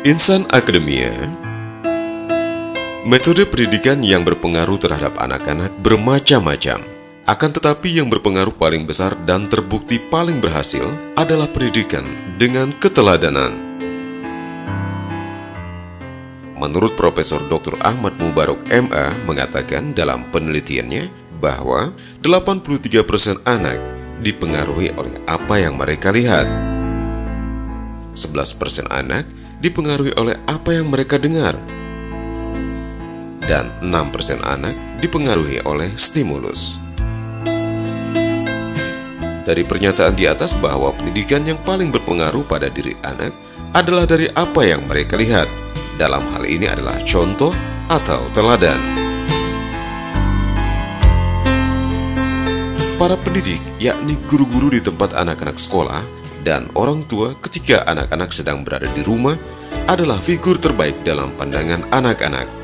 Insan Akademia Metode pendidikan yang berpengaruh terhadap anak-anak bermacam-macam. Akan tetapi yang berpengaruh paling besar dan terbukti paling berhasil adalah pendidikan dengan keteladanan. Menurut Profesor Dr. Ahmad Mubarok MA mengatakan dalam penelitiannya bahwa 83% anak dipengaruhi oleh apa yang mereka lihat. 11% anak dipengaruhi oleh apa yang mereka dengar dan 6% anak dipengaruhi oleh stimulus. Dari pernyataan di atas bahwa pendidikan yang paling berpengaruh pada diri anak adalah dari apa yang mereka lihat. Dalam hal ini adalah contoh atau teladan. Para pendidik, yakni guru-guru di tempat anak-anak sekolah dan orang tua ketika anak-anak sedang berada di rumah adalah figur terbaik dalam pandangan anak-anak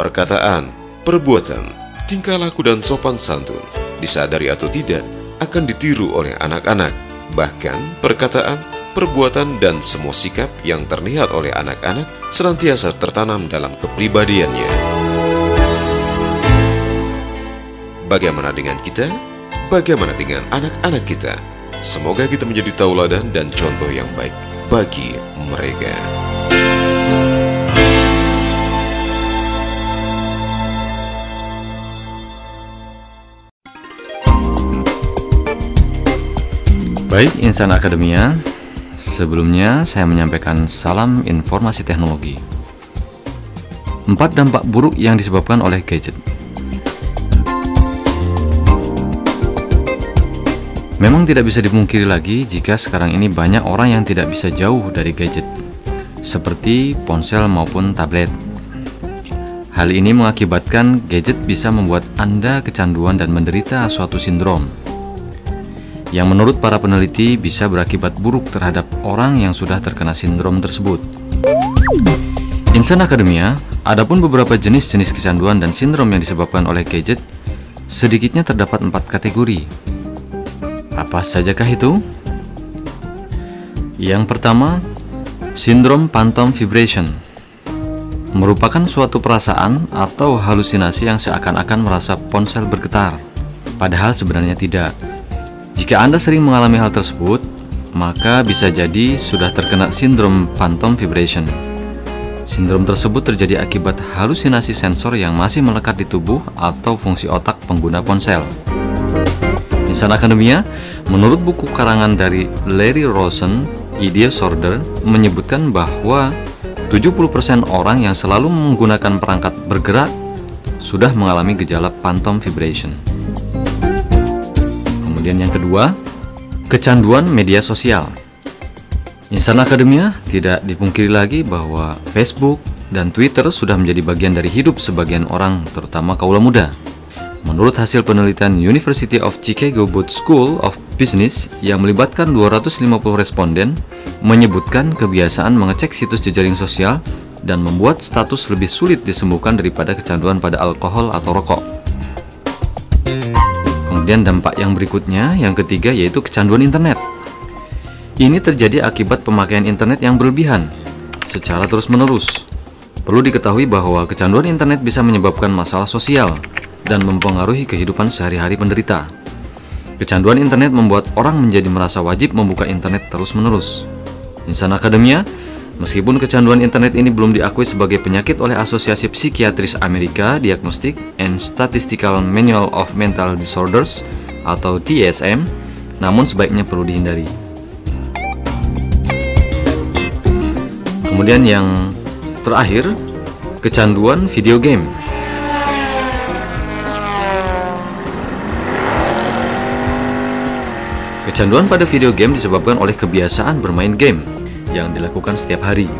perkataan, perbuatan, tingkah laku dan sopan santun, disadari atau tidak, akan ditiru oleh anak-anak. Bahkan perkataan, perbuatan, dan semua sikap yang terlihat oleh anak-anak senantiasa tertanam dalam kepribadiannya. Bagaimana dengan kita? Bagaimana dengan anak-anak kita? Semoga kita menjadi tauladan dan contoh yang baik bagi mereka. Baik, Insan Akademia, sebelumnya saya menyampaikan salam informasi teknologi. Empat dampak buruk yang disebabkan oleh gadget. Memang tidak bisa dipungkiri lagi jika sekarang ini banyak orang yang tidak bisa jauh dari gadget, seperti ponsel maupun tablet. Hal ini mengakibatkan gadget bisa membuat Anda kecanduan dan menderita suatu sindrom yang menurut para peneliti bisa berakibat buruk terhadap orang yang sudah terkena sindrom tersebut. Insan Akademia, adapun beberapa jenis-jenis kecanduan dan sindrom yang disebabkan oleh gadget, sedikitnya terdapat empat kategori. Apa sajakah itu? Yang pertama, sindrom phantom vibration merupakan suatu perasaan atau halusinasi yang seakan-akan merasa ponsel bergetar, padahal sebenarnya tidak. Jika Anda sering mengalami hal tersebut, maka bisa jadi sudah terkena sindrom phantom vibration. Sindrom tersebut terjadi akibat halusinasi sensor yang masih melekat di tubuh atau fungsi otak pengguna ponsel. Insan Akademia, menurut buku karangan dari Larry Rosen, Idea Disorder, menyebutkan bahwa 70% orang yang selalu menggunakan perangkat bergerak sudah mengalami gejala phantom vibration. Kemudian yang kedua, kecanduan media sosial. Insan Akademia tidak dipungkiri lagi bahwa Facebook dan Twitter sudah menjadi bagian dari hidup sebagian orang, terutama kaula muda. Menurut hasil penelitian University of Chicago Booth School of Business yang melibatkan 250 responden, menyebutkan kebiasaan mengecek situs jejaring sosial dan membuat status lebih sulit disembuhkan daripada kecanduan pada alkohol atau rokok. Kemudian dampak yang berikutnya, yang ketiga yaitu kecanduan internet. Ini terjadi akibat pemakaian internet yang berlebihan secara terus-menerus. Perlu diketahui bahwa kecanduan internet bisa menyebabkan masalah sosial dan mempengaruhi kehidupan sehari-hari penderita. Kecanduan internet membuat orang menjadi merasa wajib membuka internet terus-menerus. Insan Akademia Meskipun kecanduan internet ini belum diakui sebagai penyakit oleh Asosiasi Psikiatris Amerika Diagnostic and Statistical Manual of Mental Disorders atau DSM, namun sebaiknya perlu dihindari. Kemudian yang terakhir, kecanduan video game. Kecanduan pada video game disebabkan oleh kebiasaan bermain game yang dilakukan setiap hari.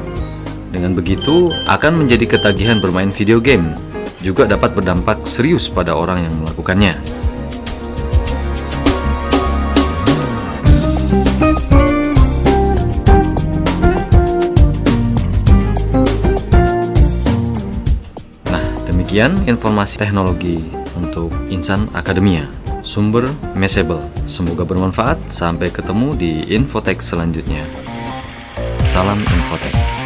Dengan begitu, akan menjadi ketagihan bermain video game, juga dapat berdampak serius pada orang yang melakukannya. Nah, demikian informasi teknologi untuk Insan Akademia sumber Messable. Semoga bermanfaat. Sampai ketemu di infotek selanjutnya. Salam Infotech.